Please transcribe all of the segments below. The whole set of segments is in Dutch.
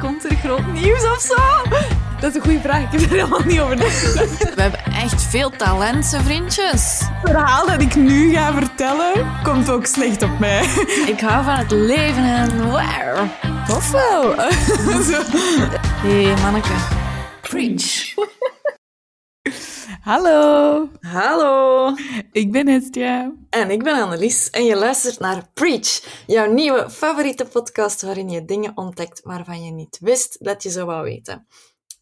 Komt er groot nieuws of zo? Dat is een goede vraag. Ik heb er helemaal niet over nagedacht. We hebben echt veel talenten, vriendjes. Het verhaal dat ik nu ga vertellen, komt ook slecht op mij. Ik hou van het leven en wow. Of wel? Hé, hey, manneke. Preach. Hallo, Hallo, ik ben Hestia. en ik ben Annelies en je luistert naar Preach, jouw nieuwe favoriete podcast waarin je dingen ontdekt waarvan je niet wist dat je ze wou weten.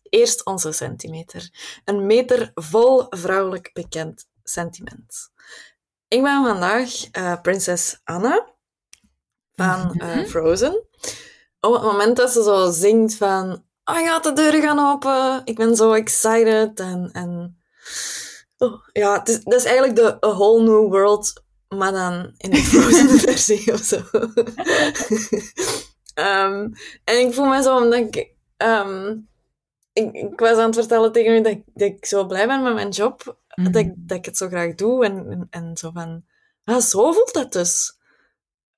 Eerst onze centimeter. Een meter vol vrouwelijk bekend sentiment. Ik ben vandaag eh, prinses Anna van eh, Frozen. Op het moment dat ze zo zingt van oh god, de deuren gaan open, ik ben zo excited en... en Oh, ja, het is, dat is eigenlijk de A Whole New World, maar dan in de Frozen versie of zo. Ehm, en ik voel me zo omdat ik, ehm, ik... Ik was aan het vertellen tegen u dat, ik- dat ik zo blij ben met mijn job. Mhm. Dat, ik, dat ik het zo graag doe. En, en, en zo van... Ah, zo voelt dat dus.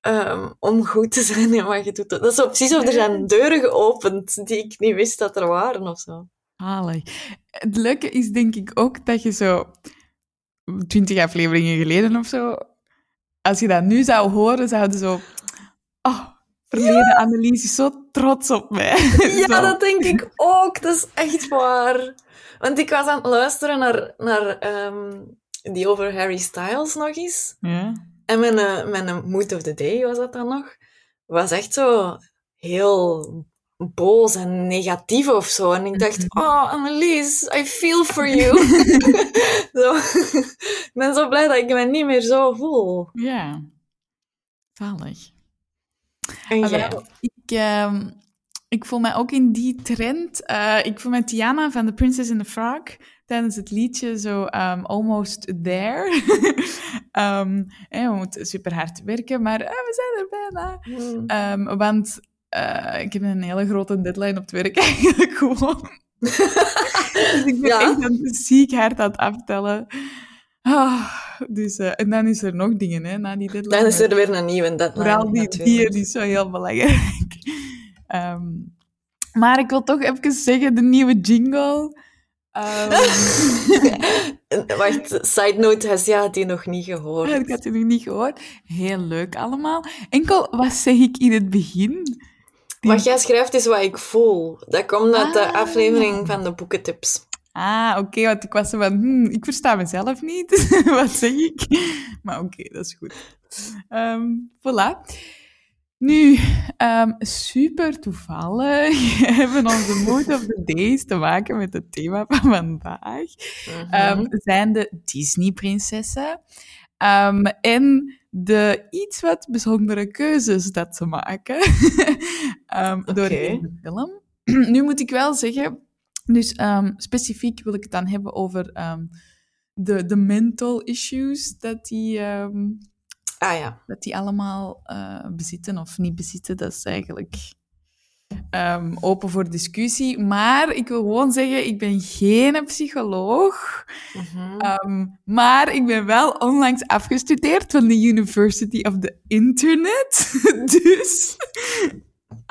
Ehm, om goed te zijn in wat je doet. Dat is zo precies of er zijn deuren geopend die ik niet wist dat er waren of zo. Het leuke is denk ik ook dat je zo twintig afleveringen geleden of zo, als je dat nu zou horen, zouden zo... Oh, verleden Annelies is zo trots op mij. Ja, dat denk ik ook. Dat is echt waar. Want ik was aan het luisteren naar, naar ehm, die over Harry Styles nog eens. Ja. En mijn, eh, mijn Mood of the Day was dat dan nog. Was echt zo heel boos en negatief of zo. En ik dacht, oh, Annelies, I feel for you. zo. ik ben zo blij dat ik me niet meer zo voel. Ja. Zalig. En jij? wel, ik, ehm, ik voel mij ook in die trend. eh, ik voel mij Tiana van The Princess and the Frog tijdens het liedje zo ehm, almost there. Ehm, hè, we moeten super hard werken, maar eh, we zijn er bijna. Ehm, want eh, ik heb een hele grote deadline op het werk eigenlijk gewoon. dus ik ben Ja. echt aan ziek hard aan het aftellen. Ah, dus, eh, en dan is er nog dingen hè, na die deadline. Dan is er weer een nieuwe deadline. Vooral die natuurlijk. dier, die is zo heel belangrijk. Ehm, maar ik wil toch even zeggen, de nieuwe jingle. Ehm, Wacht, side note, has ja die nog niet gehoord. ik had het nog niet gehoord. Heel leuk allemaal. Enkel, wat zeg ik in het begin? Die- Wat jij schrijft is wat ik voel. Dat komt uit de Ah. aflevering van de boekentips. Ah, oké, want ik was zo van, hmm, ik versta mezelf niet. wat zeg ik? Maar oké, dat is goed. Ehm voilà. Nu, ehm, super toevallig hebben onze Mood of the Days te maken met het thema van vandaag. Ehm, zijn de Disney-prinsessen. En de iets wat bijzondere keuzes dat ze maken Ehm, door de film. nu moet ik wel zeggen, dus ehm, specifiek wil ik het dan hebben over ehm, de, de mental issues dat die, ah ja. dat die allemaal eh, bezitten of niet bezitten. Dat is eigenlijk open voor discussie. Maar ik wil gewoon zeggen, ik ben geen psycholoog. Mhm. Maar ik ben wel onlangs afgestudeerd van de University of the Internet. dus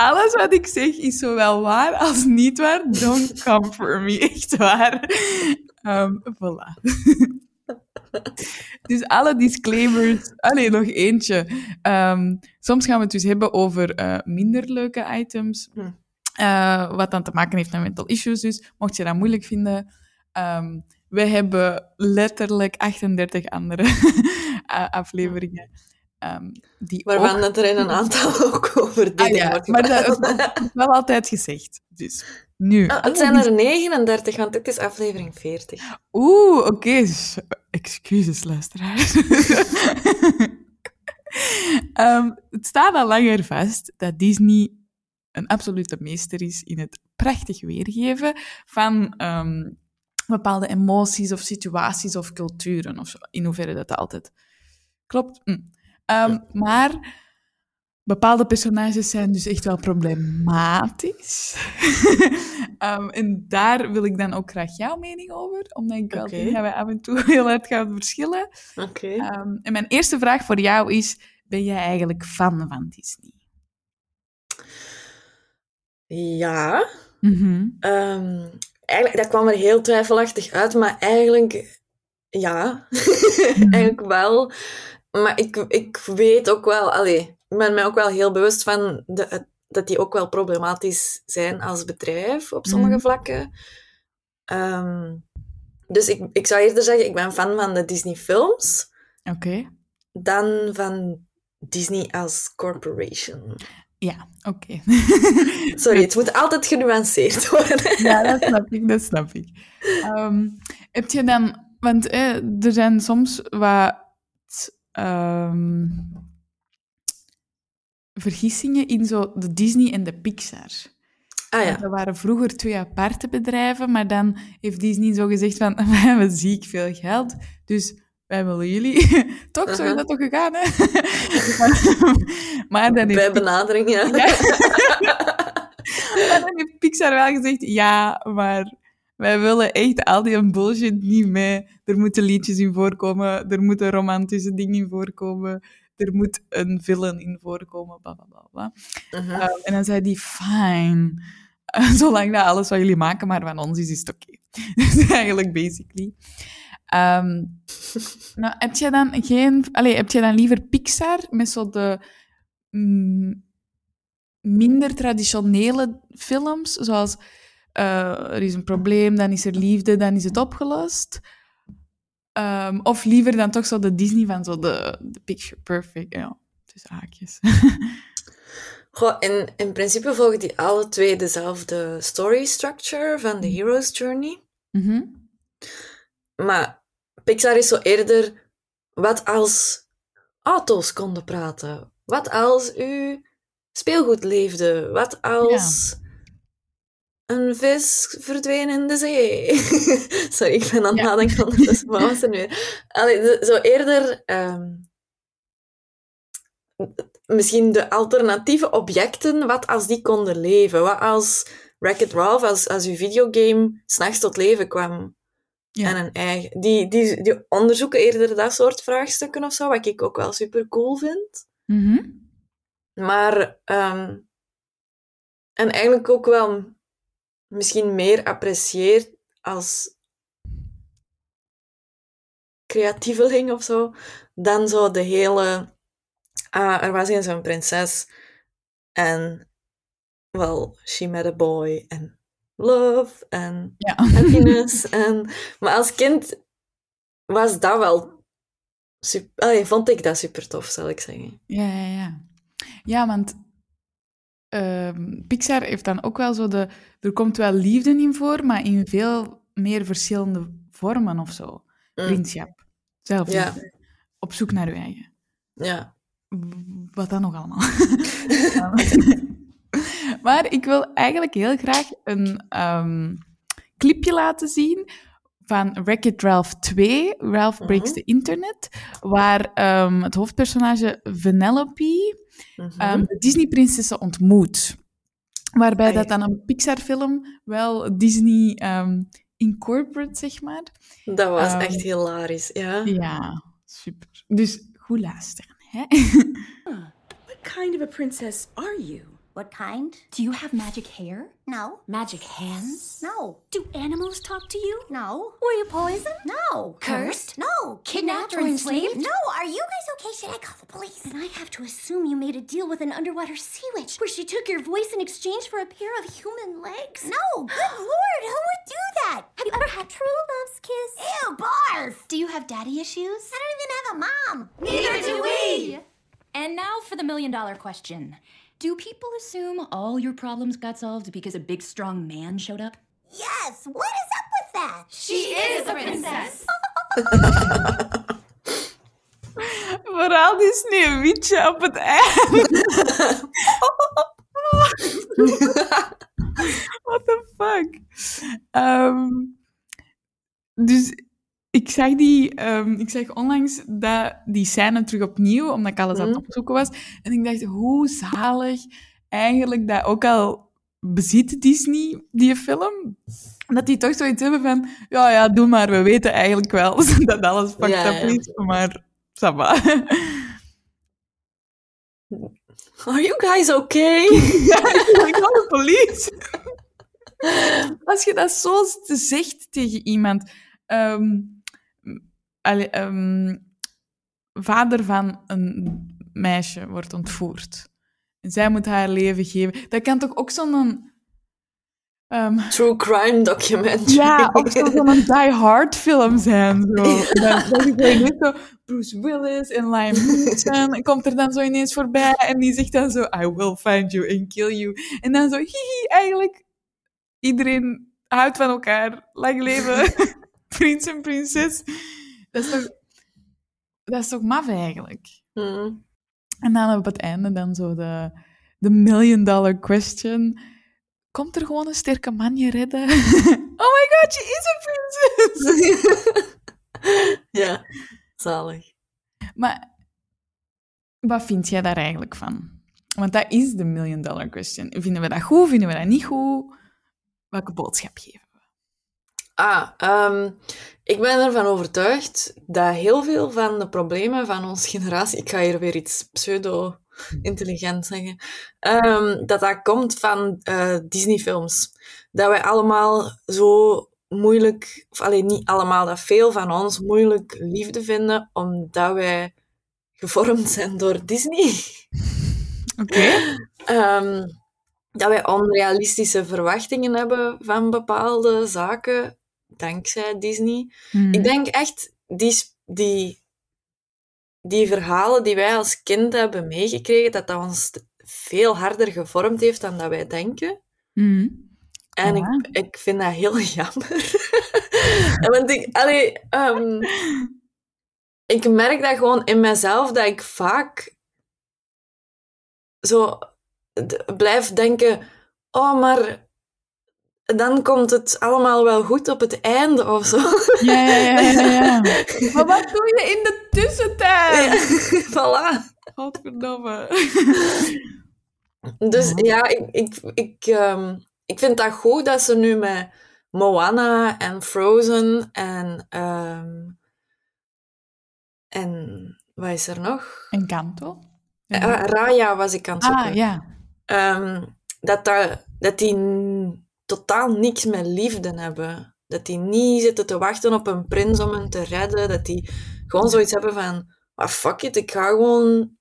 alles wat ik zeg is zowel waar als niet waar. Don't come for me, echt waar. Ehm voilà. dus alle disclaimers. Allee, nog eentje. Ehm, soms gaan we het dus hebben over eh, minder leuke items. Hm. Eh, wat dan te maken heeft met mental issues. Dus mocht je dat moeilijk vinden. ehm, we hebben letterlijk 38 andere afleveringen. Ehm, die Waarvan ook... dat er in een aantal ook over dit Ah, ja, wordt maar dat wordt wel altijd gezegd. Dus nu. Ah, het zijn die- er 39, want dit is aflevering 40. Oeh, oké. s- Excuses, luisteraars. Ehm, het staat al langer vast dat Disney een absolute meester is in het prachtig weergeven van ehm, bepaalde emoties of situaties of culturen. Of zo, in hoeverre dat altijd klopt. Hm. Ehm, Maar bepaalde personages zijn dus echt wel problematisch. Ehm, en daar wil ik dan ook graag jouw mening over, omdat ik wel denk dat wij af en toe heel hard gaan verschillen. Oké. Ehm, en mijn eerste vraag voor jou is, ben jij eigenlijk fan van Disney? Ja. Mhm. Eigenlijk, dat kwam er heel twijfelachtig uit, maar eigenlijk, ja. eigenlijk wel. Maar ik, ik weet ook wel, allee, ik ben mij ook wel heel bewust van de, dat die ook wel problematisch zijn als bedrijf op sommige Mhm. vlakken. Ehm, dus ik, ik zou eerder zeggen, ik ben fan van de Disney-films Oké. dan van Disney als corporation. Ja, oké. Sorry, het moet altijd genuanceerd worden. ja, dat snap ik, dat snap ik. Ehm, heb je dan... Want eh, er zijn soms wat... ehm, vergissingen in zo de Disney en de Pixar. Ah ja. Dat waren vroeger twee aparte bedrijven, maar dan heeft Disney zo gezegd van, wij hebben ziek veel geld, dus wij willen jullie. toch, zo is dat toch gegaan, hè? maar dan Bij benadering, ja. Ja. maar dan heeft Pixar wel gezegd, ja, maar wij willen echt al die bullshit niet mee. Er moeten liedjes in voorkomen, er moeten romantische dingen in voorkomen, er moet een villain in voorkomen, bla bla bla. bla. Mhm. Uh, en dan zei die, fine. Uh, zolang dat alles wat jullie maken maar van ons is, is het oké. dus eigenlijk, basically. Ehm, nou, heb je dan geen... Allee, heb je dan liever Pixar met zo de mm, minder traditionele films, zoals eh, er is een probleem, dan is er liefde, dan is het opgelost? Ehm, of liever dan toch zo de Disney van zo de, de Picture Perfect, ja, tussen haakjes. Goh, in, in principe volgen die alle twee dezelfde story structure van de Hero's Journey. Mhm. Maar Pixar is zo eerder... Wat als auto's konden praten? Wat als u speelgoed leefde? Wat als een vis verdween in de zee? Sorry, ik ben aan het Ja. nadenken ondertussen. Wat was er nu? weer? Allee, zo eerder... ehm, misschien de alternatieve objecten, wat als die konden leven? Wat als Wreck-It Ralph, als, als uw videogame s'nachts tot leven kwam? Ja. En een eigen... Die, die, die onderzoeken eerder dat soort vraagstukken of zo, wat ik ook wel super cool vind. Mhm. Maar... ehm, en eigenlijk ook wel misschien meer apprecieert als creatieveling of zo, dan zo de hele... Ah, er was eens een prinses en... Well, she met a boy en love en Ja. happiness. en, maar als kind was dat wel... Super, allee, vond ik dat super tof, zal ik zeggen. Ja, ja, ja. Ja, want ehm, Pixar heeft dan ook wel zo de... Er komt wel liefde in voor, maar in veel meer verschillende vormen of zo. Mm, Vriendschap, op zoek naar je eigen. ja. Wat dan nog allemaal. maar ik wil eigenlijk heel graag een ehm, clipje laten zien van Wreck-It Ralph 2, Ralph Breaks Mhm. the Internet, waar ehm, het hoofdpersonage Vanellope Mhm. ehm, de Disney-prinsessen ontmoet. Waarbij Ah, ja. dat dan een Pixar-film wel Disney ehm, incorporate, zeg maar. dat was ehm, echt hilarisch, ja. Ja, super. Dus goed luisteren, hè? What kind of a princess are you? What kind? Do you have magic hair? No. Magic hands? No. Do animals talk to you? No. Were you poisoned? No. Cursed? No. Kidnapped or enslaved? No. Are you guys okay? Should I call the police? Then I have to assume you made a deal with an underwater sea witch where she took your voice in exchange for a pair of human legs? No. Good lord. Who would do that? Have you ever had true love's kiss? Ew, barf. Do you have daddy issues? I don't even have a mom. Neither do we. And now for the million dollar question. Do people assume all your problems got solved because a big strong man showed up? Yes. What is up with that? She is a princess. Vooral die sneeuwwitje op het eind. What the fuck? Um, dus ik zag, die, ehm, ik zag onlangs dat, die scène terug opnieuw, omdat ik alles aan het Mhm. opzoeken was. En ik dacht, hoe zalig eigenlijk dat ook al bezit Disney, die film, dat die toch zoiets hebben van, ja, ja, doe maar, we weten eigenlijk wel dat alles fucked Ja, up ja. maar ça va. Are you guys okay? ik call de police. Als je dat zo zegt tegen iemand... ehm, allee, ehm, vader van een meisje wordt ontvoerd. En zij moet haar leven geven. Dat kan toch ook zo'n... ehm, True crime documentary. ja, zo- zo'n Die Hard film zijn. Zo. Dat, dat is zo Bruce Willis en Liam Neeson en komt er dan zo ineens voorbij en die zegt dan zo I will find you and kill you. En dan zo hihi, eigenlijk iedereen houdt van elkaar. Lang leven, prins en prinses. Dat is toch, dat is toch maf eigenlijk? Hmm. En dan op het einde dan zo de, de million dollar question. Komt er gewoon een sterke man je redden? oh my god, je is een prinses! ja, zalig. maar wat vind jij daar eigenlijk van? Want dat is de million dollar question. Vinden we dat goed? Vinden we dat niet goed? Welke boodschap geven? Ah, ehm, ik ben ervan overtuigd dat heel veel van de problemen van onze generatie, ik ga hier weer iets pseudo-intelligent zeggen, ehm, dat dat komt van eh, Disney-films. Dat wij allemaal zo moeilijk, of alleen niet allemaal, dat veel van ons moeilijk liefde vinden, omdat wij gevormd zijn door Disney. Oké. Ehm, dat wij onrealistische verwachtingen hebben van bepaalde zaken, dankzij Disney. Mhm. Ik denk echt, die, die, die verhalen die wij als kind hebben meegekregen, dat dat ons veel harder gevormd heeft dan dat wij denken. Mhm. En Ja. ik, ik vind dat heel jammer. Want ik, allee, ehm, ik merk dat gewoon in mezelf, dat ik vaak zo blijf denken, oh, maar dan komt het allemaal wel goed op het einde of zo. Ja, ja, ja, ja, ja. maar wat doe je in de tussentijd? voilà. Godverdomme. Dus ja, ik, ik, ik, ehm, ik vind dat goed dat ze nu met Moana en Frozen en... ehm, en wat is er nog? En Kanto? Ah, Raya was ik aan het zoeken. ah, ja. Ehm, dat, dat, dat die totaal niks met liefde hebben. Dat die niet zitten te wachten op een prins om hen te redden. Dat die gewoon zoiets hebben van... Ah, fuck it, ik ga gewoon...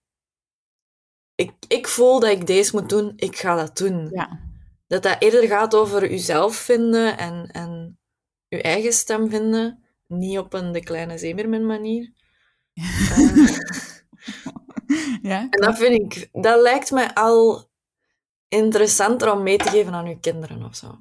Ik, ik voel dat ik deze moet doen, ik ga dat doen. Ja. Dat dat eerder gaat over uzelf vinden en, en uw eigen stem vinden. Niet op een De Kleine Zeemermin manier. Eh, ja. en dat vind ik... Dat lijkt mij al interessanter om mee te geven aan uw kinderen of zo.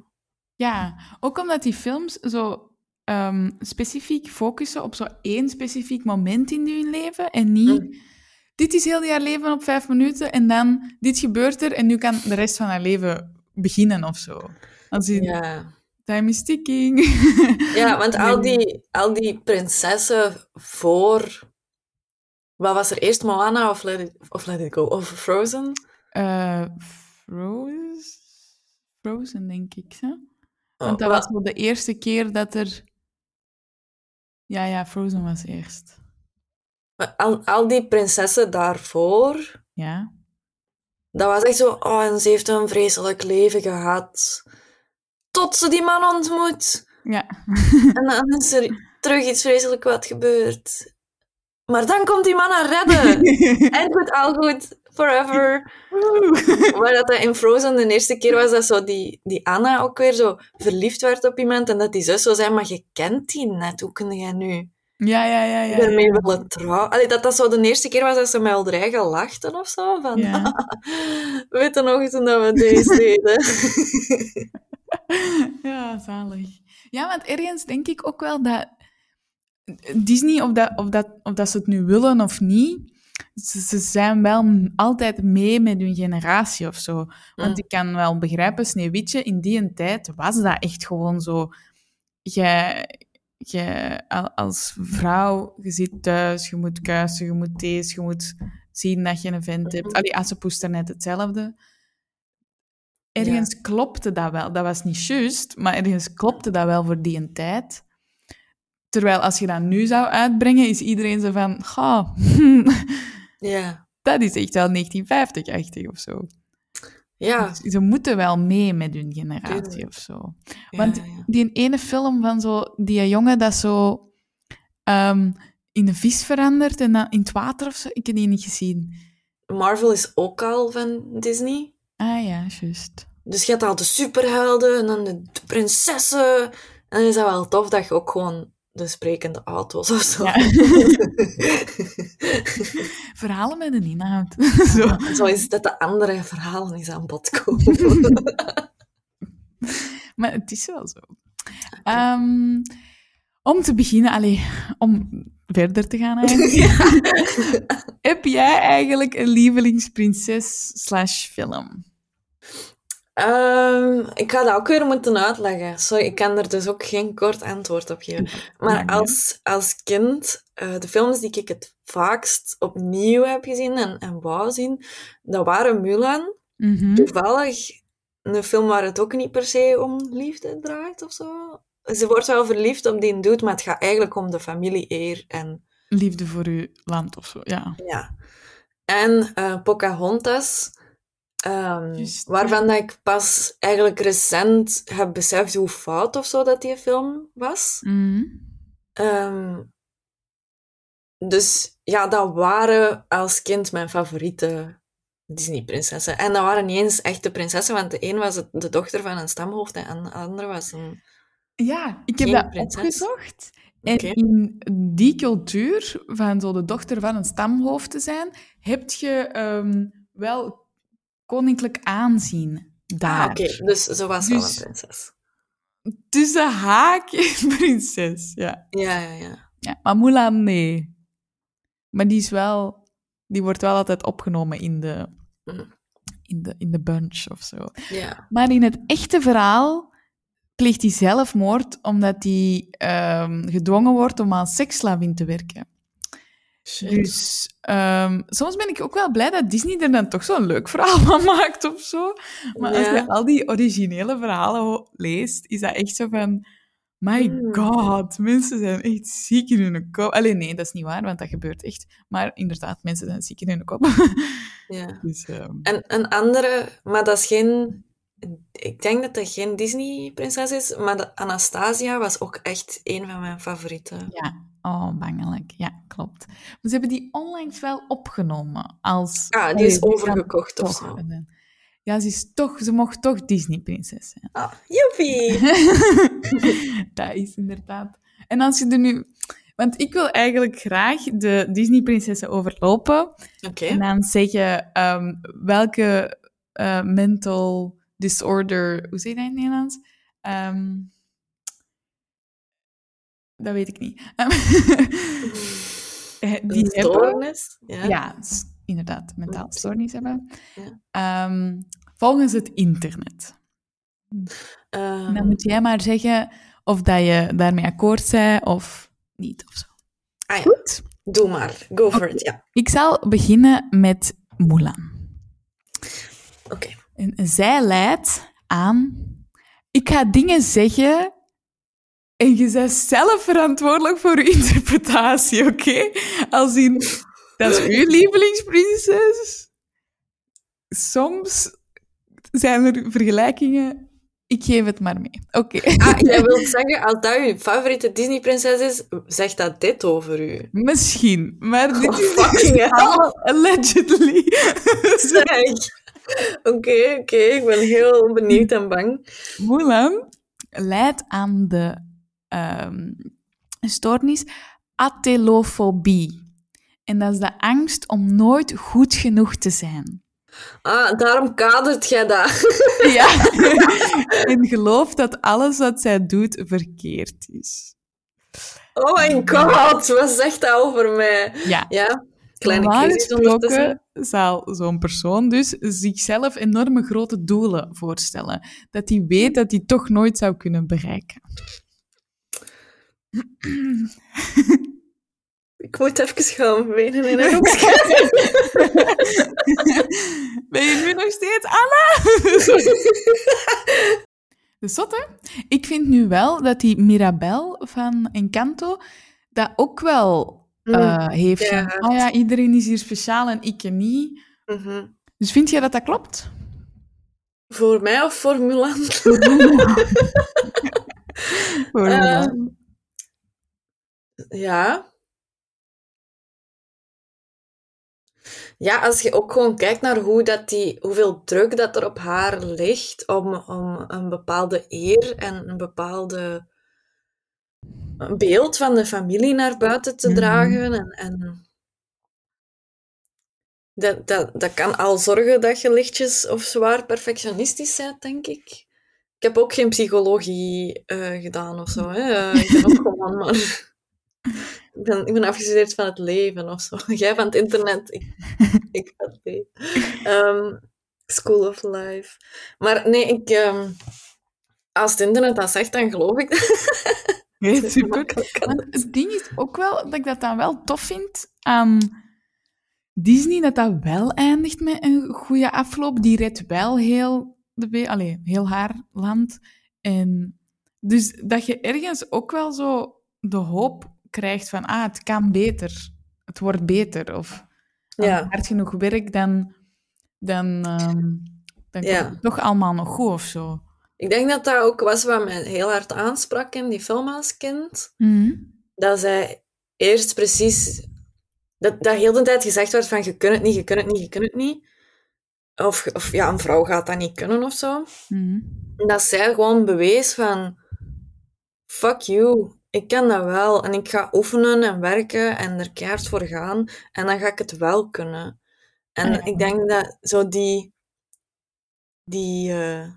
Ja, ook omdat die films zo ehm, specifiek focussen op zo één specifiek moment in je leven en niet... Mm. Dit is heel jaar leven op vijf minuten en dan dit gebeurt er en nu kan de rest van haar leven beginnen of zo. Als in, Ja. time is ticking. Ja, want al die, al die prinsessen voor... Wat was er eerst, Moana of Let It, of Let It Go? Of Frozen? Eh, Frozen? Frozen, denk ik. Hè? Want Oh, dat was wel de eerste keer dat er... Ja, ja, Frozen was eerst. maar al, al die prinsessen daarvoor, Ja. dat was echt zo... Oh, en ze heeft een vreselijk leven gehad. Tot ze die man ontmoet. Ja. En dan is er terug iets vreselijk wat gebeurt. Maar dan komt die man haar redden. En goed, al goed, forever. Maar dat dat in Frozen de eerste keer was dat zo die, die Anna ook weer zo verliefd werd op iemand en dat die zus zo zei, maar je kent die net, hoe kun jij nu Ja, ja, ja, ja. daarmee ja. willen trouwen? Allee, dat dat zo de eerste keer was dat ze met eigen lachten of zo, van, Ja. weet je nog toen dat we deze deden? Ja, zalig. Ja, want ergens denk ik ook wel dat Disney, of dat, of dat, of dat ze het nu willen of niet, ze, ze zijn wel altijd mee met hun generatie of zo. Want Mm. ik kan wel begrijpen, Sneeuwwitje, in die tijd was dat echt gewoon zo. Je, je, al- als vrouw, je zit thuis, je moet kuisen, je moet deze, je moet zien dat je een vent hebt. Allee, Assepoes net hetzelfde. Ergens klopte dat wel. Dat was niet juist, maar ergens klopte dat wel voor die een tijd. Terwijl als je dat nu zou uitbrengen, is iedereen zo van... "Goh, Ja. dat is echt wel 1950-achtig of zo. Ja, Dus Ze moeten wel mee met hun generatie of zo. Want ja, ja. die ene film van zo, die jongen dat zo ehm, in een vis verandert en dan in het water of zo, ik heb die niet gezien. Marvel is ook al van Disney. Ah ja, juist. Dus je hebt al de superhelden en dan de, de prinsessen. En dan is dat wel tof dat je ook gewoon de sprekende auto's of zo. Ja. Verhalen met een inhoud. zo. Zo is dat de andere verhalen eens aan bod komen. Maar het is wel zo. Ehm, om te beginnen, allee, om verder te gaan eigenlijk. Heb jij eigenlijk een lievelingsprinses slash film? Ehm, ik ga dat ook weer moeten uitleggen. Sorry, ik kan er dus ook geen kort antwoord op geven. Maar als, als kind, eh, de films die ik het vaakst opnieuw heb gezien en, en wou zien, dat waren Mulan. Mhm. Toevallig een film waar het ook niet per se om liefde draait of zo. Ze wordt wel verliefd op die dude, maar het gaat eigenlijk om de familie-eer en Liefde voor uw land of zo, ja. ja. En eh, Pocahontas, ehm, waarvan dat ik pas eigenlijk recent heb beseft hoe fout of zo dat die film was. Mhm. Ehm, dus ja, dat waren als kind mijn favoriete Disney-prinsessen. En dat waren niet eens echte prinsessen, want de een was de dochter van een stamhoofd en de andere was een... Ja, ik heb dat prinses. opgezocht. En in die cultuur, van zo de dochter van een stamhoofd te zijn, heb je ehm, wel koninklijk aanzien daar. Ah, oké. Dus ze was wel Dus- een prinses. Tussen haakjes prinses, ja. Ja, ja, ja. ja. Maar Mulan, nee. Maar die is wel... Die wordt wel altijd opgenomen in de, Mm. in de, in de bunch of zo. ja. Maar in het echte verhaal pleegt hij zelfmoord omdat hij ehm, gedwongen wordt om als seksslavin te werken. Dus ehm, soms ben ik ook wel blij dat Disney er dan toch zo'n leuk verhaal van maakt of zo. Maar als je al die originele verhalen leest, is dat echt zo van... My Hmm. god, mensen zijn echt ziek in hun kop. Alleen nee, dat is niet waar, want dat gebeurt echt. Maar inderdaad, mensen zijn ziek in hun kop. ja. dus, ehm, En een andere, maar dat is geen... Ik denk dat dat geen Disney-prinses is, maar de Anastasia was ook echt een van mijn favorieten. Ja, oh, bangelijk. Ja, klopt. Maar ze hebben die onlangs wel opgenomen als... Ah, die is overgekocht of zo. Ja, ze, is toch, ze mocht toch Disney-prinses zijn. Ah, joepie! dat is inderdaad... En als je er nu... Want ik wil eigenlijk graag de Disney-prinsessen overlopen Oké. en dan zeggen ehm, welke eh, mental disorder... Hoe zeg je dat in het Nederlands? Ehm, dat weet ik niet. Eh, die hebben... stoornis? Ja. Ja, inderdaad, mentaal stoornis hebben. Ja. Ehm, volgens het internet. Ehm, dan moet jij maar zeggen of dat je daarmee akkoord bent of niet. Of zo. ah ja, Goed. doe maar. Go for it, ja. Ik zal beginnen met Mulan. Oké. En zij leidt aan... Ik ga dingen zeggen en je bent zelf verantwoordelijk voor je interpretatie, oké? Als in, dat is uw lievelingsprinses. Soms zijn er vergelijkingen. Ik geef het maar mee. Oké. Ah, jij wilt zeggen, als dat je favoriete Disney-prinses is, zegt dat dit over u. Misschien, maar dit Oh, is allemaal allegedly. Zeg. Oké, oké, ik ben heel benieuwd en bang. Mulan leidt aan de ehm, stoornis atelofobie. En dat is de angst om nooit goed genoeg te zijn. Ah, daarom kadert jij dat. Ja. en gelooft dat alles wat zij doet verkeerd is. Oh my god, wat zegt dat over mij? Ja. Ja, kleine gesproken zal zo'n persoon dus zichzelf enorme grote doelen voorstellen. Dat hij weet dat hij toch nooit zou kunnen bereiken. Ik moet even gaan wenen in een. Ben je nu nog steeds Anna? De zotte. Ik vind nu wel dat die Mirabel van Encanto dat ook wel eh, heeft. Ja. van, Ah ja, iedereen is hier speciaal en ik niet. Mhm. Dus vind jij dat dat klopt? Voor mij of voor Mulan? Voor Eh, Mulan. Ja. Ja, als je ook gewoon kijkt naar hoe dat die, hoeveel druk dat er op haar ligt om, om een bepaalde eer en een bepaalde beeld van de familie naar buiten te Mhm. dragen. En, en dat, dat, dat kan al zorgen dat je lichtjes of zwaar perfectionistisch bent, denk ik. Ik heb ook geen psychologie eh, gedaan of zo. Hè. Eh, ik ben ook gewoon maar... Ik ben, ik ben afgestudeerd van het leven of zo. Jij van het internet, ik, ik het leven. Ehm, school of life. Maar nee, ik... ehm, als het internet dat zegt, dan geloof ik dat. Nee, super. Het ding is ook wel dat ik dat dan wel tof vind aan Disney, dat dat wel eindigt met een goede afloop. Die redt wel heel, de be- Allee, heel haar land. En dus dat je ergens ook wel zo de hoop krijgt van, ah, het kan beter. Het wordt beter. Of als Ja. je hard genoeg werk, dan, dan, ehm, dan Ja. komt het toch allemaal nog goed of zo. Ik denk dat dat ook was wat mij heel hard aansprak in die film als kind. dat zij eerst precies... Dat, dat heel de tijd gezegd werd van je kunt het niet, je kunt het niet, je kunt het niet. Of, of ja, een vrouw gaat dat niet kunnen of zo. Mhm. Dat zij gewoon bewees van... Fuck you, ik kan dat wel. En ik ga oefenen en werken en er keihard voor gaan. En dan ga ik het wel kunnen. En Ja. ik denk dat zo die... Die... eh,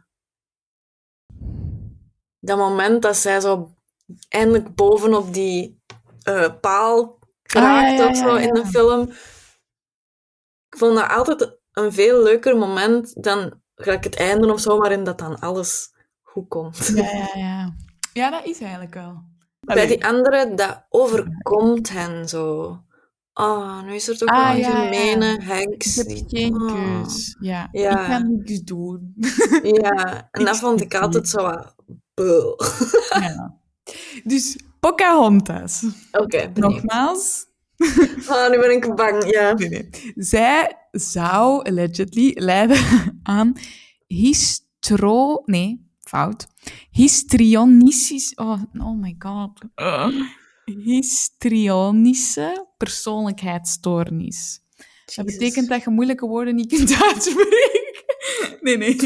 dat moment dat zij zo eindelijk bovenop die eh, paal geraakt Ah, ja, of zo in de film. Ik vond dat altijd een veel leuker moment dan gelijk het einde of zo, waarin dat dan alles goed komt. Ja, ja, ja. Ja, dat is eigenlijk wel. Bij die andere, dat overkomt hen zo. Oh, nu is er toch Ah, wel een ja, ja. gemene heks. Ik heb geen oh. keus. Ja, Ja. ik kan niks doen. Ja, en dat vond ik altijd zo wat... Ja. Dus Pocahontas. Oké. Nogmaals. Oh, nu ben ik bang, ja. Nee, nee. Zij zou allegedly lijden aan histro... Nee, fout. Histrionische... Oh, oh my god. Histrionische persoonlijkheidsstoornis. Dat betekent dat je moeilijke woorden niet kunt uitspreken. Nee, nee.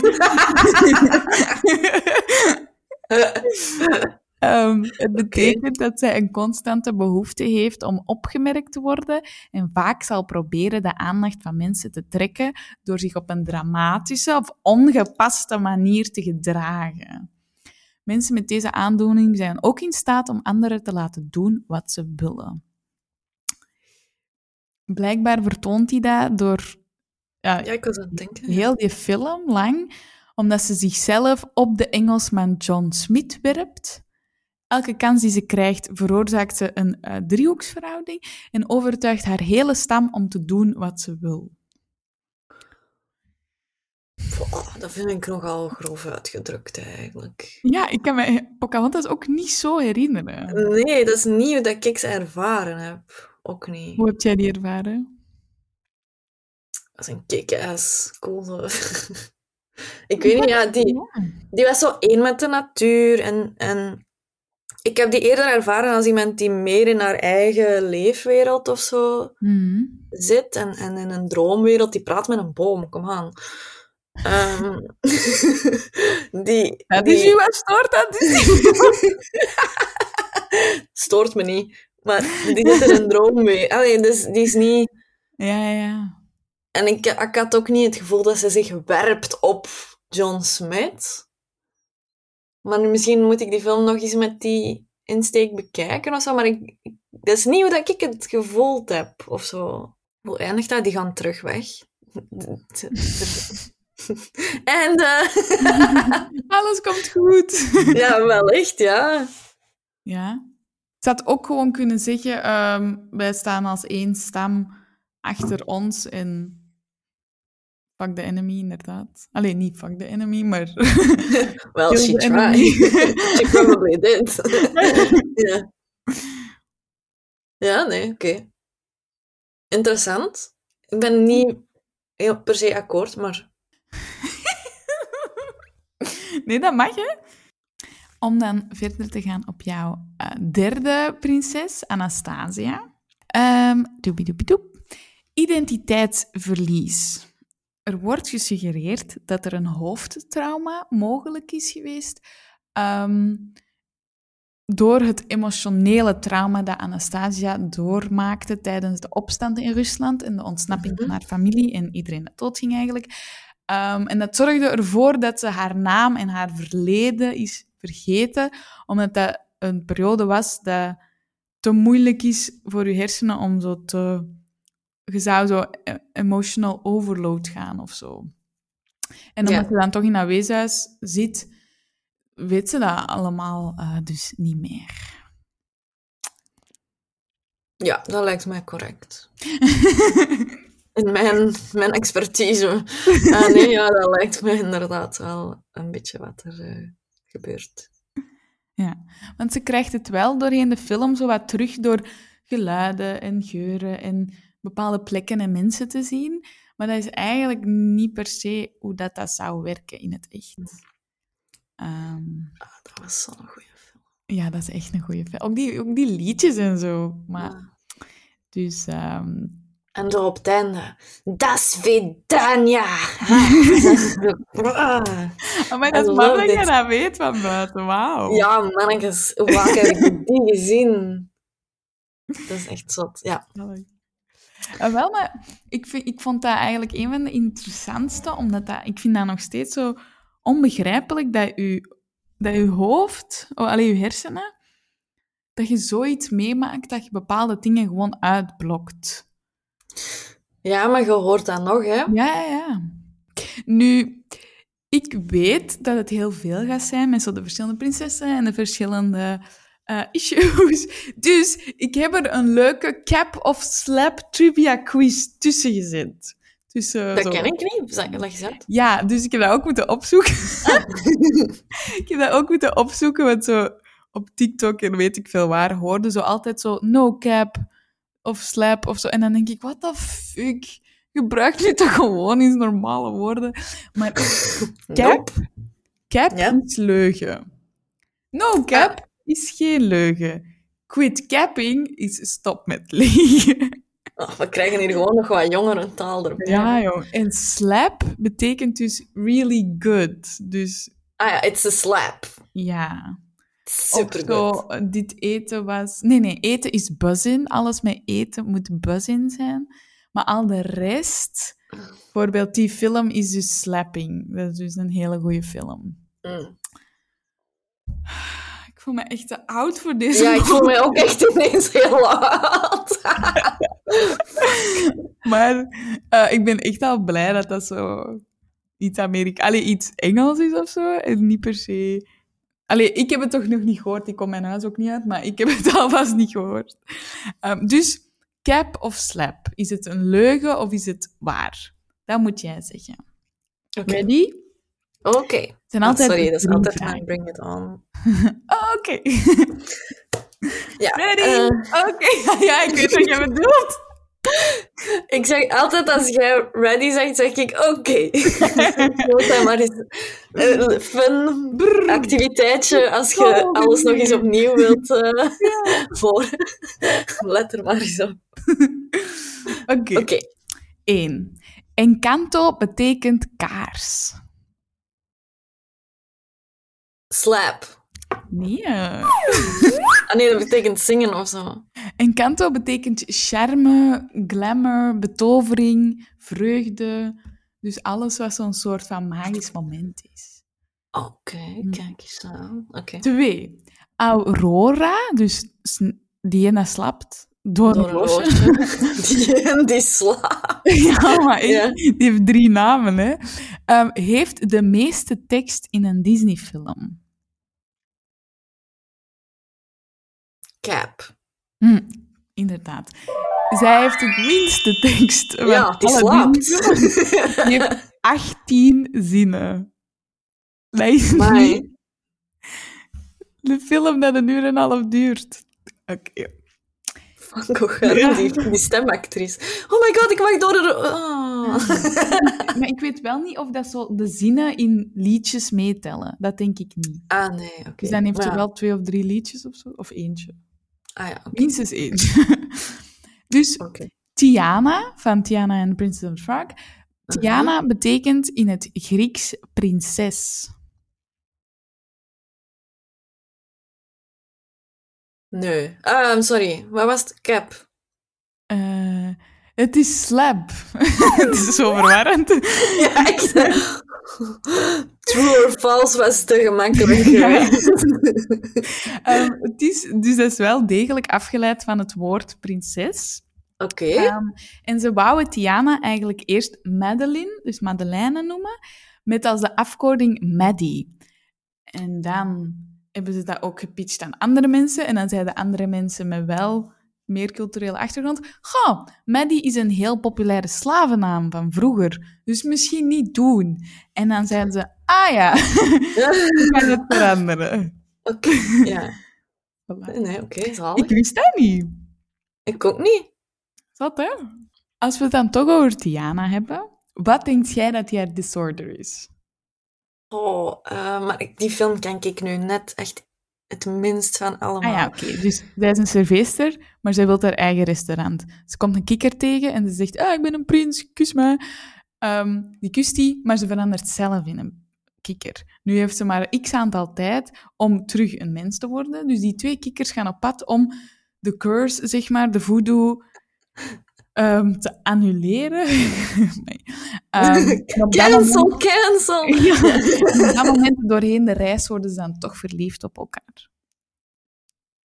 Ehm, het betekent dat zij een constante behoefte heeft om opgemerkt te worden en vaak zal proberen de aandacht van mensen te trekken door zich op een dramatische of ongepaste manier te gedragen. Mensen met deze aandoening zijn ook in staat om anderen te laten doen wat ze willen. Blijkbaar vertoont hij dat door ja, Ja, ik was aan het denken. heel die film lang, omdat ze zichzelf op de Engelsman John Smith werpt. Elke kans die ze krijgt, veroorzaakt ze een eh, driehoeksverhouding en overtuigt haar hele stam om te doen wat ze wil. Oh, dat vind ik nogal grof uitgedrukt, eigenlijk. Ja, ik kan me Pocahontas ook niet zo herinneren. Nee, dat is niet hoe dat ik ze ervaren heb. Ook niet. Hoe heb jij die ervaren? Dat is een kick-ass. Cool. ik weet niet, ja, die, die was zo één met de natuur. En, en ik heb die eerder ervaren als iemand die meer in haar eigen leefwereld of zo Mhm. zit. En, en in een droomwereld, die praat met een boom. Kom aan. Ehm, die, Dat is die- u wat stoort, dat stoort me niet. Maar die zit in een droomwereld. Allee, dus die is niet... Ja, ja. En ik, ik had ook niet het gevoel dat ze zich werpt op John Smith. Maar misschien moet ik die film nog eens met die insteek bekijken of zo. Maar ik, dat is niet hoe dat ik het gevoeld heb of zo. Hoe eindigt dat? Die gaan terug weg. en eh, Alles komt goed. ja, wel echt, ja. Ja. Ik had ook gewoon kunnen zeggen, ehm, wij staan als één stam achter ons en fuck the enemy, inderdaad. Alleen niet fuck the enemy, maar... Well, she tried. she probably did. ja. Ja, nee, oké. interessant. Ik ben niet heel per se akkoord, maar... Nee, dat mag, hè? Om dan verder te gaan op jouw eh, derde prinses, Anastasia. Ehm doebidoebidoep. Identiteitsverlies. Er wordt gesuggereerd dat er een hoofdtrauma mogelijk is geweest ehm, door het emotionele trauma dat Anastasia doormaakte tijdens de opstand in Rusland en de ontsnapping van haar familie en iedereen dat doodging eigenlijk. Ehm, en dat zorgde ervoor dat ze haar naam en haar verleden is vergeten, omdat dat een periode was dat te moeilijk is voor je hersenen om zo te... Je zou zo e- emotional overload gaan of zo. En omdat Ja. je dan toch in dat weeshuis zit, weet ze dat allemaal eh, dus niet meer. Ja, dat lijkt mij correct. In mijn, mijn expertise. Ah, nee, ja, dat lijkt me inderdaad wel een beetje wat er eh, gebeurt. Ja, want ze krijgt het wel doorheen de film zo wat terug door geluiden en geuren en bepaalde plekken en mensen te zien. Maar dat is eigenlijk niet per se hoe dat, dat zou werken in het echt. Ehm, Dat was zo'n goede film. ja, dat is echt een goede film. Ook die, ook die liedjes en zo. Maar, Ja. Dus ehm, En zo op het einde. Das Vidania. oh, maar dat is maar dat je dat weet van buiten. Wauw. ja, mannetjes. Hoe vaak heb ik die gezien? Dat is echt zot. Ja. Ah, wel, maar ik, vind, ik vond dat eigenlijk een van de interessantste, omdat dat, ik vind dat nog steeds zo onbegrijpelijk dat je, dat je hoofd, oh, allee, je hersenen, dat je zoiets meemaakt dat je bepaalde dingen gewoon uitblokt. ja, maar je hoort dat nog, hè? Ja, ja, ja. Nu, ik weet dat het heel veel gaat zijn met zo de verschillende prinsessen en de verschillende eh, issues. Dus ik heb er een leuke cap of slap trivia quiz tussen gezet. Tussen Dat zo- ken ik niet. Dat gezegd? Ja, dus ik heb dat ook moeten opzoeken. ik heb dat ook moeten opzoeken, want zo op TikTok en weet ik veel waar hoorde zo altijd zo no cap of slap of zo. En dan denk ik, what the fuck? Gebruik nu toch gewoon eens normale woorden. Maar cap, cap Ja. is leugen. No cap is geen leugen. Quit capping is stop met liegen. Oh, we krijgen hier gewoon nog wat jongerentaal erbij. Ja, joh. En slap betekent dus really good. Dus Ah ja, it's a slap. ja. Super zo, eh, dit eten was... Nee, nee, eten is buzzin. Alles met eten moet buzzin zijn. Maar al de rest... Bijvoorbeeld die film is dus Slapping. Dat is dus een hele goede film. Mm. Voel me echt te oud voor deze Ja, ik voel mij ook echt ineens heel oud. Maar eh, ik ben echt al blij dat dat zo iets Amerika... Allee, iets Engels is of zo. En niet per se... Allee, ik heb het toch nog niet gehoord. Ik kom mijn huis ook niet uit, maar ik heb het alvast niet gehoord. Ehm, dus, cap of slap? Is het een leugen of is het waar? Dat moet jij zeggen. Oké. Ready? Oké. Zijn altijd Sorry, dat is altijd mijn bring it on. Oh, Oké. Ja, Ready? eh, Oké. ja, ik weet wat je bedoelt. ik zeg altijd als jij ready zegt, zeg ik oké. Dat maar eens een fun activiteitje als je alles nog eens opnieuw wilt uh, horen. Let er maar eens op. Oké. Oké. 1. Encanto betekent kaars. Slap. Nee. eh. Ah nee, dat betekent zingen of zo. Encanto betekent charme, glamour, betovering, vreugde. Dus alles wat zo'n soort van magisch moment is. Oké, kijk eens aan. Oké. Twee. Aurora, dus die ene slapt door, Door een roosje. Die, die slaapt. ja, maar Ja. die heeft drie namen. Hè. Ehm, heeft de meeste tekst in een Disney-film. Cap. Hm, inderdaad. Zij heeft het minste tekst. van Ja, die alle slaapt. Die heeft 18 zinnen. Dat is Amai. niet de film dat een uur en een half duurt. Oké. van Gogh, Ja. die, die stemactrice. Oh my god, ik mag door de... Oh. Maar ik weet wel niet of dat zo de zinnen in liedjes meetellen. Dat denk ik niet. Ah, nee, oké. Dus dan heeft ze ja. wel twee of drie liedjes of zo. Of eentje. Ah ja. Minstens eentje. dus. Tiana, van Tiana en Princess of the Frog. Tiana Mhm. betekent in het Grieks prinses. Nee. Ah, sorry. Wat was het? Cap. Eh, het is slab. het is zo verwarrend. Ja, echt. True or false was te gemakkelijk geweest. Ehm, het is, dus dat is wel degelijk afgeleid van het woord prinses. Oké. Ehm, en ze wouden Tiana eigenlijk eerst Madeline, dus Madeleine noemen, met als de afkorting Maddie. En dan hebben ze dat ook gepitcht aan andere mensen. En dan zeiden andere mensen met wel meer culturele achtergrond, goh, Maddie is een heel populaire slavennaam van vroeger, dus misschien niet doen. En dan zeiden ze, ah ja, we gaan het veranderen. Oké, ja. Voilà. Nee, oké, zalig. Ik wist dat niet. Ik ook niet. Zat, hè? Als we het dan toch over Tiana hebben, wat denkt jij dat die haar disorder is? Oh, eh, maar ik- die film ken ik nu net echt het minst van allemaal. Ah ja, oké. Dus zij is een serveester, maar zij wil haar eigen restaurant. Ze komt een kikker tegen en ze zegt, ah, ik ben een prins, kus me. Ehm, die kust die, maar ze verandert zelf in een kikker. Nu heeft ze maar x aantal tijd om terug een mens te worden. Dus die twee kikkers gaan op pad om de curse, zeg maar, de voodoo... ehm, te annuleren. nee. Dat Cancel, moment- cancel! Ja, op dat moment doorheen de reis worden ze dan toch verliefd op elkaar.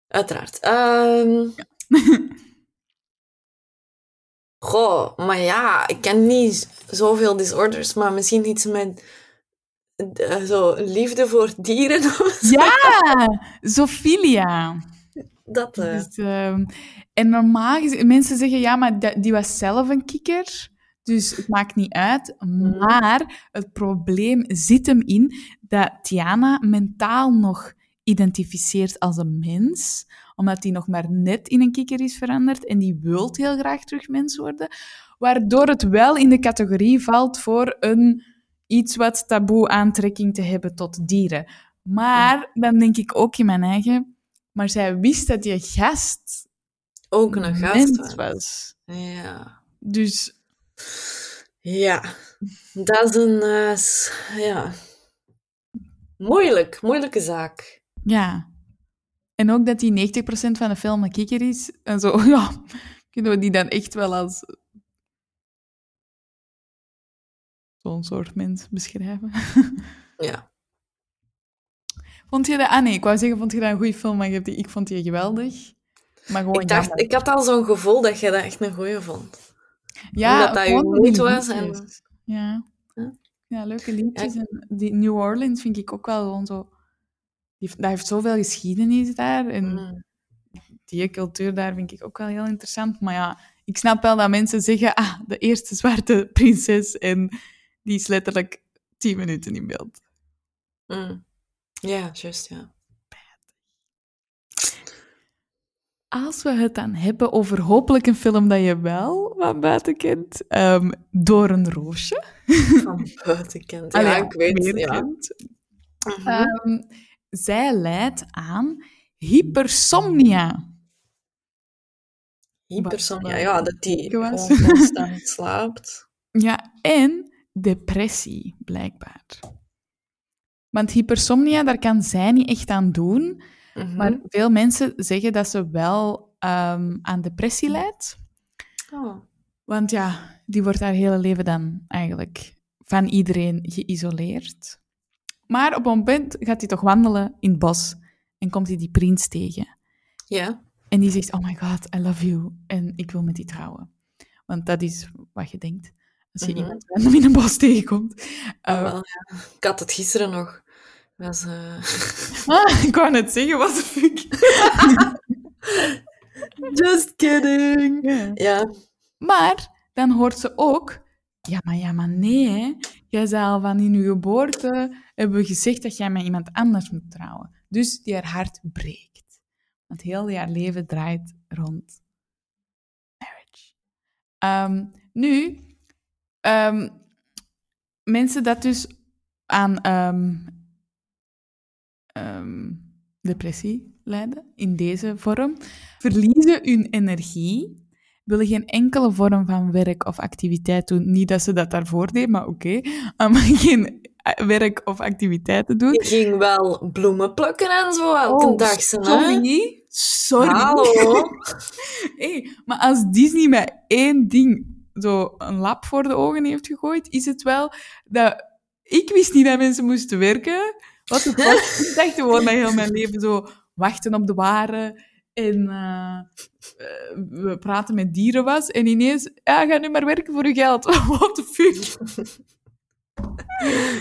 Uiteraard. Ehm Goh, maar ja, ik ken niet zoveel disorders, maar misschien iets met eh, zo liefde voor dieren of zo. Ja, Zophilia. Dat, eh, Dus, ehm, en normaal gezien, mensen zeggen ja, maar dat- die was zelf een kikker, dus het maakt niet uit. Maar het probleem zit hem in dat Tiana mentaal nog identificeert als een mens, omdat die nog maar net in een kikker is veranderd en die wil heel graag terug mens worden, waardoor het wel in de categorie valt voor een iets wat taboe aantrekking te hebben tot dieren. Maar dan denk ik ook in mijn eigen, maar zij wist dat die gast ook een gast. was. Ja. Dus Ja. Dat is een... eh, ja. Moeilijk. Moeilijke zaak. ja. En ook dat die 90% van de film een kikker is. En zo, ja, kunnen we die dan echt wel als zo'n soort mens beschrijven. Ja. Vond je dat... Ah nee, ik wou zeggen, vond je dat een goede film? Maar je hebt die- ik vond die geweldig. Maar gewoon Ik, dacht, jammer. ik had al zo'n gevoel dat je dat echt een goeie vond. Ja, omdat dat je gewoon moed die was en-. Ja. Ja. ja, leuke liedjes. En die New Orleans vind ik ook wel gewoon zo... Die, heeft- dat heeft zoveel geschiedenis daar. En Mm. die cultuur daar vind ik ook wel heel interessant. Maar ja, ik snap wel dat mensen zeggen... Ah, de eerste zwarte prinses. En die is letterlijk tien minuten in beeld. Mm. Ja, juist, ja. Als we het dan hebben over hopelijk een film dat je wel wat buiten kent. ehm, Door een roosje. Van buitenkant. Allee, Ja, ik weet ja. kent. Mhm. Ehm, zij leidt aan hypersomnia. Hypersomnia, ja, dat die constant slaapt. Ja, en depressie, blijkbaar. Want hypersomnia, daar kan zij niet echt aan doen. Mhm. Maar veel mensen zeggen dat ze wel ehm, aan depressie lijdt. Oh. Want ja, die wordt haar hele leven dan eigenlijk van iedereen geïsoleerd. Maar op een moment gaat hij toch wandelen in het bos en komt hij die prins tegen. Ja. En die zegt, oh my god, I love you. En ik wil met die trouwen. Want dat is wat je denkt. Als je Mhm. iemand random in een bos tegenkomt. Ah, Eh, wel, ja. Ik had het gisteren nog. Was, eh, ah, ik wou net zeggen, wat de fuck. Just kidding. Ja. Ja. Maar dan hoort ze ook, ja maar, ja, maar nee, hè. jij zei al van in je geboorte, hebben we gezegd dat jij met iemand anders moet trouwen. Dus die haar hart breekt. Want heel haar leven draait rond Ehm, nu, ehm, mensen dat dus aan ehm, ehm, depressie lijden, in deze vorm, verliezen hun energie, willen geen enkele vorm van werk of activiteit doen. Niet dat ze dat daarvoor deed, maar oké. Um, geen eh, werk of activiteiten doen. Je ging wel bloemen plukken en zo elke Oh, dag. Sorry. Sorry. Hallo. Hey, maar als Disney met één ding zo een lap voor de ogen heeft gegooid, is het wel dat... Ik wist niet dat mensen moesten werken. Wat de fuck? Ik dacht gewoon dat heel mijn leven zo wachten op de ware en eh, eh, we praten met dieren was. En ineens, ja, ga nu maar werken voor je geld. What the fuck?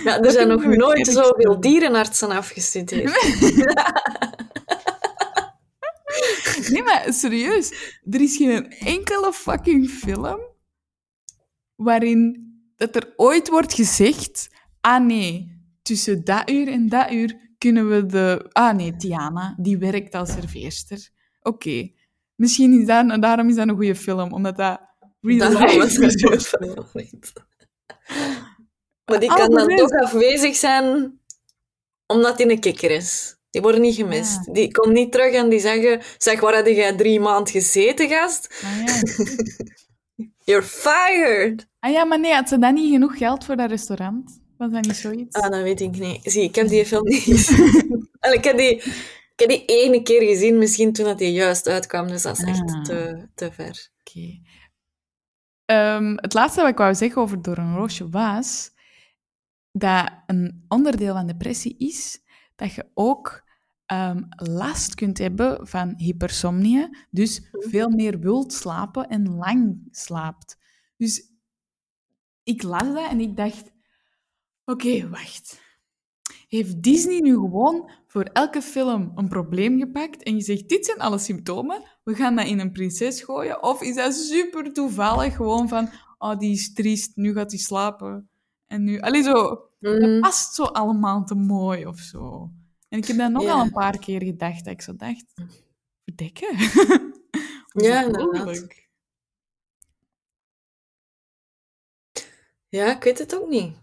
Ja, er Dat zijn nog het nooit zoveel dierenartsen afgestudeerd. Nee, maar serieus. Er is geen enkele fucking film waarin dat er ooit wordt gezegd... Ah nee, tussen dat uur en dat uur kunnen we de... Ah nee, Tiana, die werkt als serveerster. Oké. Misschien is dat, daarom is dat een goede film, omdat dat real Dat life niet. Maar die kan dan toch afwezig zijn omdat hij een kikker is. Die worden niet gemist. Ja. Die komt niet terug en die zeggen... Zeg, waar heb jij drie maanden gezeten, gast? Ah ja. You're fired! Ah ja, maar nee, had ze dan niet genoeg geld voor dat restaurant? Was dat niet zoiets? Ah, dat weet ik niet. Zie, ik heb die film niet gezien. Ik, heb die, ik heb die ene keer gezien, misschien toen dat die juist uitkwam. Dus dat is echt Ah. te, te ver. Oké. Ehm, het laatste wat ik wou zeggen over Door een Roosje was dat een onderdeel van depressie is dat je ook ehm, last kunt hebben van hypersomnie, dus veel meer wilt slapen en lang slaapt. Dus ik las dat en ik dacht, oké, wacht. Heeft Disney nu gewoon voor elke film een probleem gepakt en gezegd, dit zijn alle symptomen, we gaan dat in een prinses gooien? Of is dat super toevallig gewoon van, oh, die is triest, nu gaat hij slapen. En nu, allee, zo, dat Mhm. past zo allemaal te mooi of zo. En ik heb dat nogal Ja. een paar keer gedacht, dat ik zo dacht, verdekken? Ja, dat Ja, ik weet het ook niet.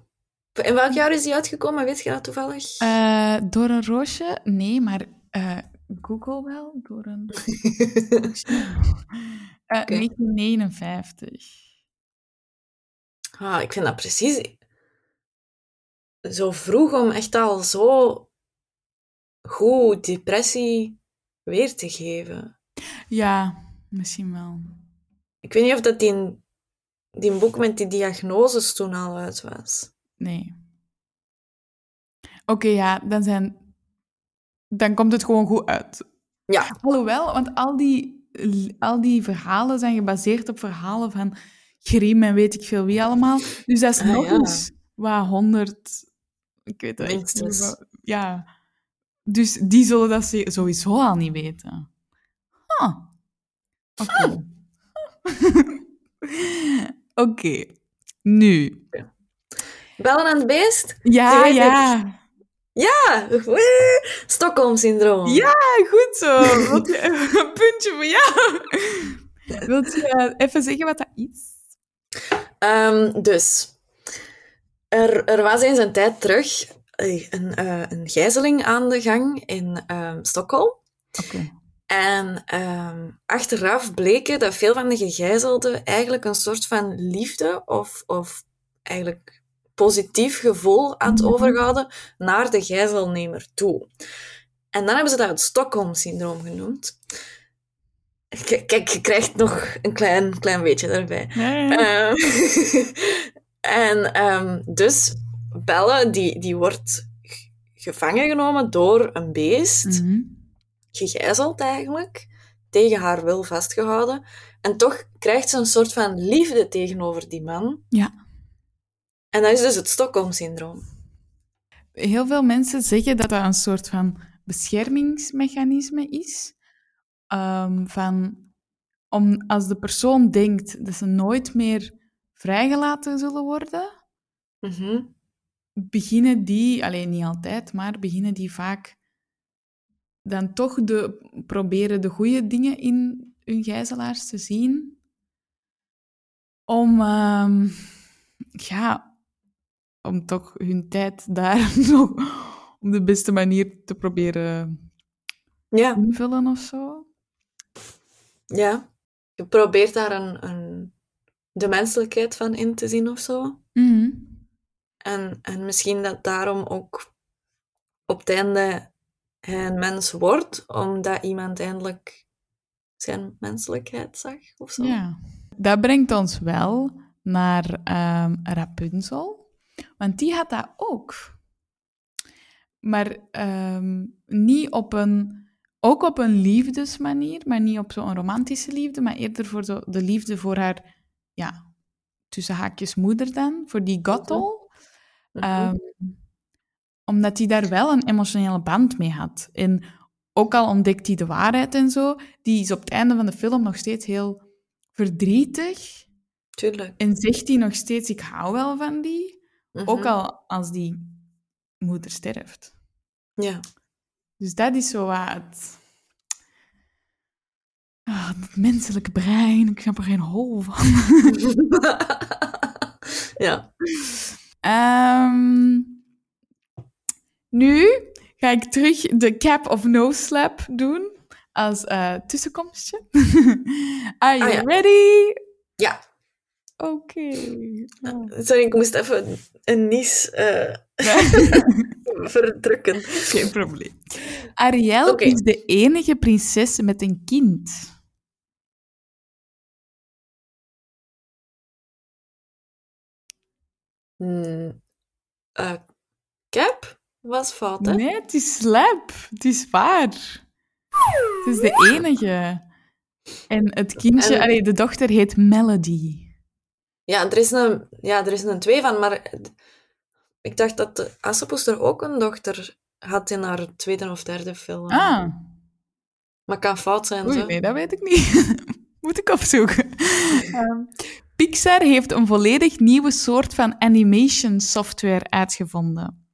In welk jaar is die uitgekomen? Weet je dat toevallig? Eh, door een roosje? Nee, maar eh, Google wel. Door een Eh, 1959. Ah, ik vind dat precies zo vroeg om echt al zo goed depressie weer te geven. Ja, misschien wel. Ik weet niet of dat die, die boek met die diagnoses toen al uit was. Nee. Oké, ja, dan zijn... Dan komt het gewoon goed uit. Ja, Alhoewel, want al die, al die verhalen zijn gebaseerd op verhalen van Grimm en weet ik veel wie allemaal. Dus dat is Ah, nog ja. eens wat honderd... Ik weet het echt niet. Wat- Ja. Dus die zullen dat ze- sowieso al niet weten. Huh. Oké. Oké. Nu. bellen aan het beest? Ja, ja. Ja, Stockholm-syndroom. Ja, goed zo. Je een puntje voor jou? Wilt je even zeggen wat dat is? Ehm, dus, er, er was eens een tijd terug eh, een, eh, een gijzeling aan de gang in ehm, Stockholm. En ehm, achteraf bleken dat veel van de gegijzelden eigenlijk een soort van liefde of, of eigenlijk positief gevoel had Mhm. overgehouden naar de gijzelnemer toe. En dan hebben ze dat het Stockholm-syndroom genoemd. K- Kijk, je krijgt nog een klein, klein beetje ja. Ehm, en ehm, dus Belle, die, die wordt gevangen genomen door een beest, Mhm. Gegijzeld eigenlijk, tegen haar wil vastgehouden. En toch krijgt ze een soort van liefde tegenover die man. Ja. En dat is dus het Stockholm-syndroom. Heel veel mensen zeggen dat dat een soort van beschermingsmechanisme is. Ehm, van, om, als de persoon denkt dat ze nooit meer vrijgelaten zullen worden, Mhm. beginnen die, alleen niet altijd, maar beginnen die vaak dan toch de, proberen de goede dingen in hun gijzelaars te zien. om, ehm, ja, om toch hun tijd daar nog op de beste manier te proberen Ja, invullen of zo. ja. Je probeert daar een, een, de menselijkheid van in te zien of zo. Mhm. En, en misschien dat daarom ook op het einde een mens wordt, omdat iemand eindelijk zijn menselijkheid zag of zo. Ja. Dat brengt ons wel naar ehm, Rapunzel. Want die had dat ook. Maar ehm, niet op een... Ook op een liefdesmanier, maar niet op zo'n romantische liefde, maar eerder voor zo de liefde voor haar, ja, tussen haakjes moeder dan, voor die Gothel. Mhm. Omdat hij daar wel een emotionele band mee had. En ook al ontdekt hij de waarheid en zo, die is op het einde van de film nog steeds heel verdrietig. Tuurlijk. En zegt hij nog steeds, ik hou wel van die. Mhm. Ook al als die moeder sterft. Ja. Dus dat is zo wat het... Ah, het menselijke brein, ik snap er geen hol van. ja. Ehm, nu ga ik terug de cap of no slap doen als eh, tussenkomstje. Are you Ah, ja. ready? Ja. Oké. Oh. Sorry, ik moest even een nies eh, verdrukken. Geen probleem. Ariel is de enige prinses met een kind. Hmm. Eh, Cap was fout, hè? Nee, het is slap. Het is waar. Het is de enige. En het kindje, En- allee, de dochter heet Melody. Ja, er is een, ja, er is een twee van, maar ik dacht dat de Assepoes er ook een dochter had in haar tweede of derde film. Ah, Maar kan fout zijn, oei, zo. nee, dat weet ik niet. Moet ik opzoeken. Ehm, Pixar heeft een volledig nieuwe soort van animation software uitgevonden.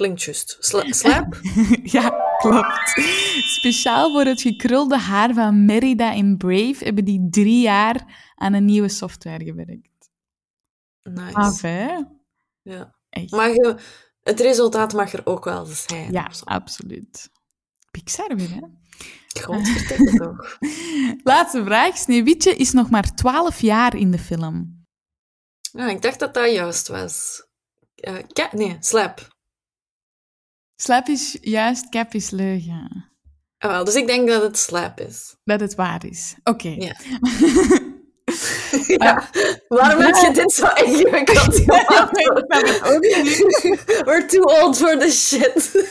Klinkt juist. Sla slap? ja, klopt. Speciaal voor het gekrulde haar van Merida in Brave hebben die drie jaar aan een nieuwe software gewerkt. Nice. Af, hè? Ja. Echt. Maar je, het resultaat mag er ook wel zijn. Ja, absoluut. Pixar weer, hè? Godverdikke toch. Laatste vraag. Sneeuwwitje is nog maar 12 jaar in de film. Ja, ik dacht dat dat juist was. Eh? Nee, slap. Slap is juist, cap is leugen. Ah, wel, dus ik denk dat het slap is. Dat het waar is. Oké. Ja. ja. Waarom heb je dit zo ingewikkeld gemaakt? We're too old for this shit.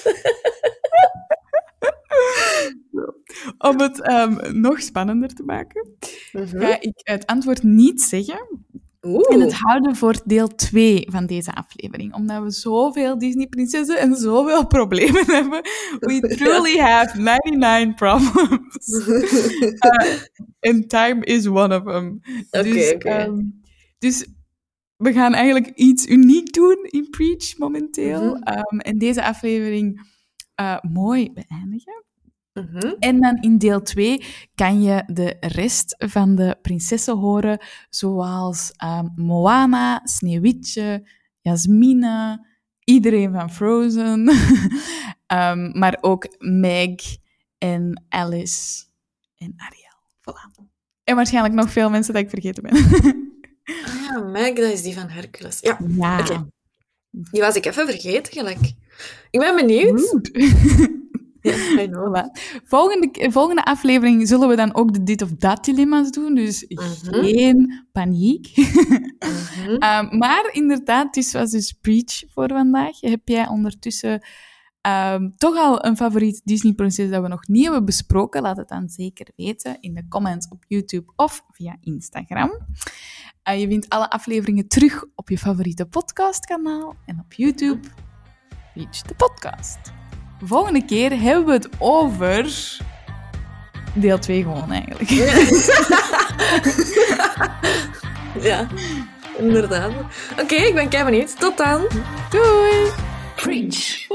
Om het ehm, nog spannender te maken, Mhm. ga ik het antwoord niet zeggen. Oeh. En het houden voor deel 2 van deze aflevering. Omdat we zoveel Disney-prinsessen en zoveel problemen hebben. We truly have 99 problems. Uh, and time is one of them. Oké, dus, ehm, dus we gaan eigenlijk iets uniek doen in Preach momenteel. Mhm. Ehm, en deze aflevering eh, mooi beëindigen. Mhm. En dan in deel 2 kan je de rest van de prinsessen horen, zoals ehm, Moana, Sneeuwwitje, Jasmine, iedereen van Frozen, Ehm, maar ook Meg en Alice en Ariel. Voilà. En waarschijnlijk nog veel mensen dat ik vergeten ben. Ah ja, Meg, dat is die van Hercules. Ja, die was ik even vergeten, gelijk. Ik ben benieuwd. Voilà. Volgende, volgende aflevering zullen we dan ook de dit of dat dilemma's doen, dus Mhm. geen paniek. Mhm. Ehm, maar inderdaad, dit was dus Preach voor vandaag. Heb jij ondertussen ehm, toch al een favoriet Disney-prinses dat we nog niet hebben besproken? Laat het dan zeker weten in de comments op YouTube of via Instagram. Eh, je vindt alle afleveringen terug op je favoriete podcastkanaal en op YouTube. Preach de podcast. Volgende keer hebben we het over... Deel 2 gewoon, eigenlijk. Ja, inderdaad. Oké, ik ben kei benieuwd. Tot dan. Doei! Preach.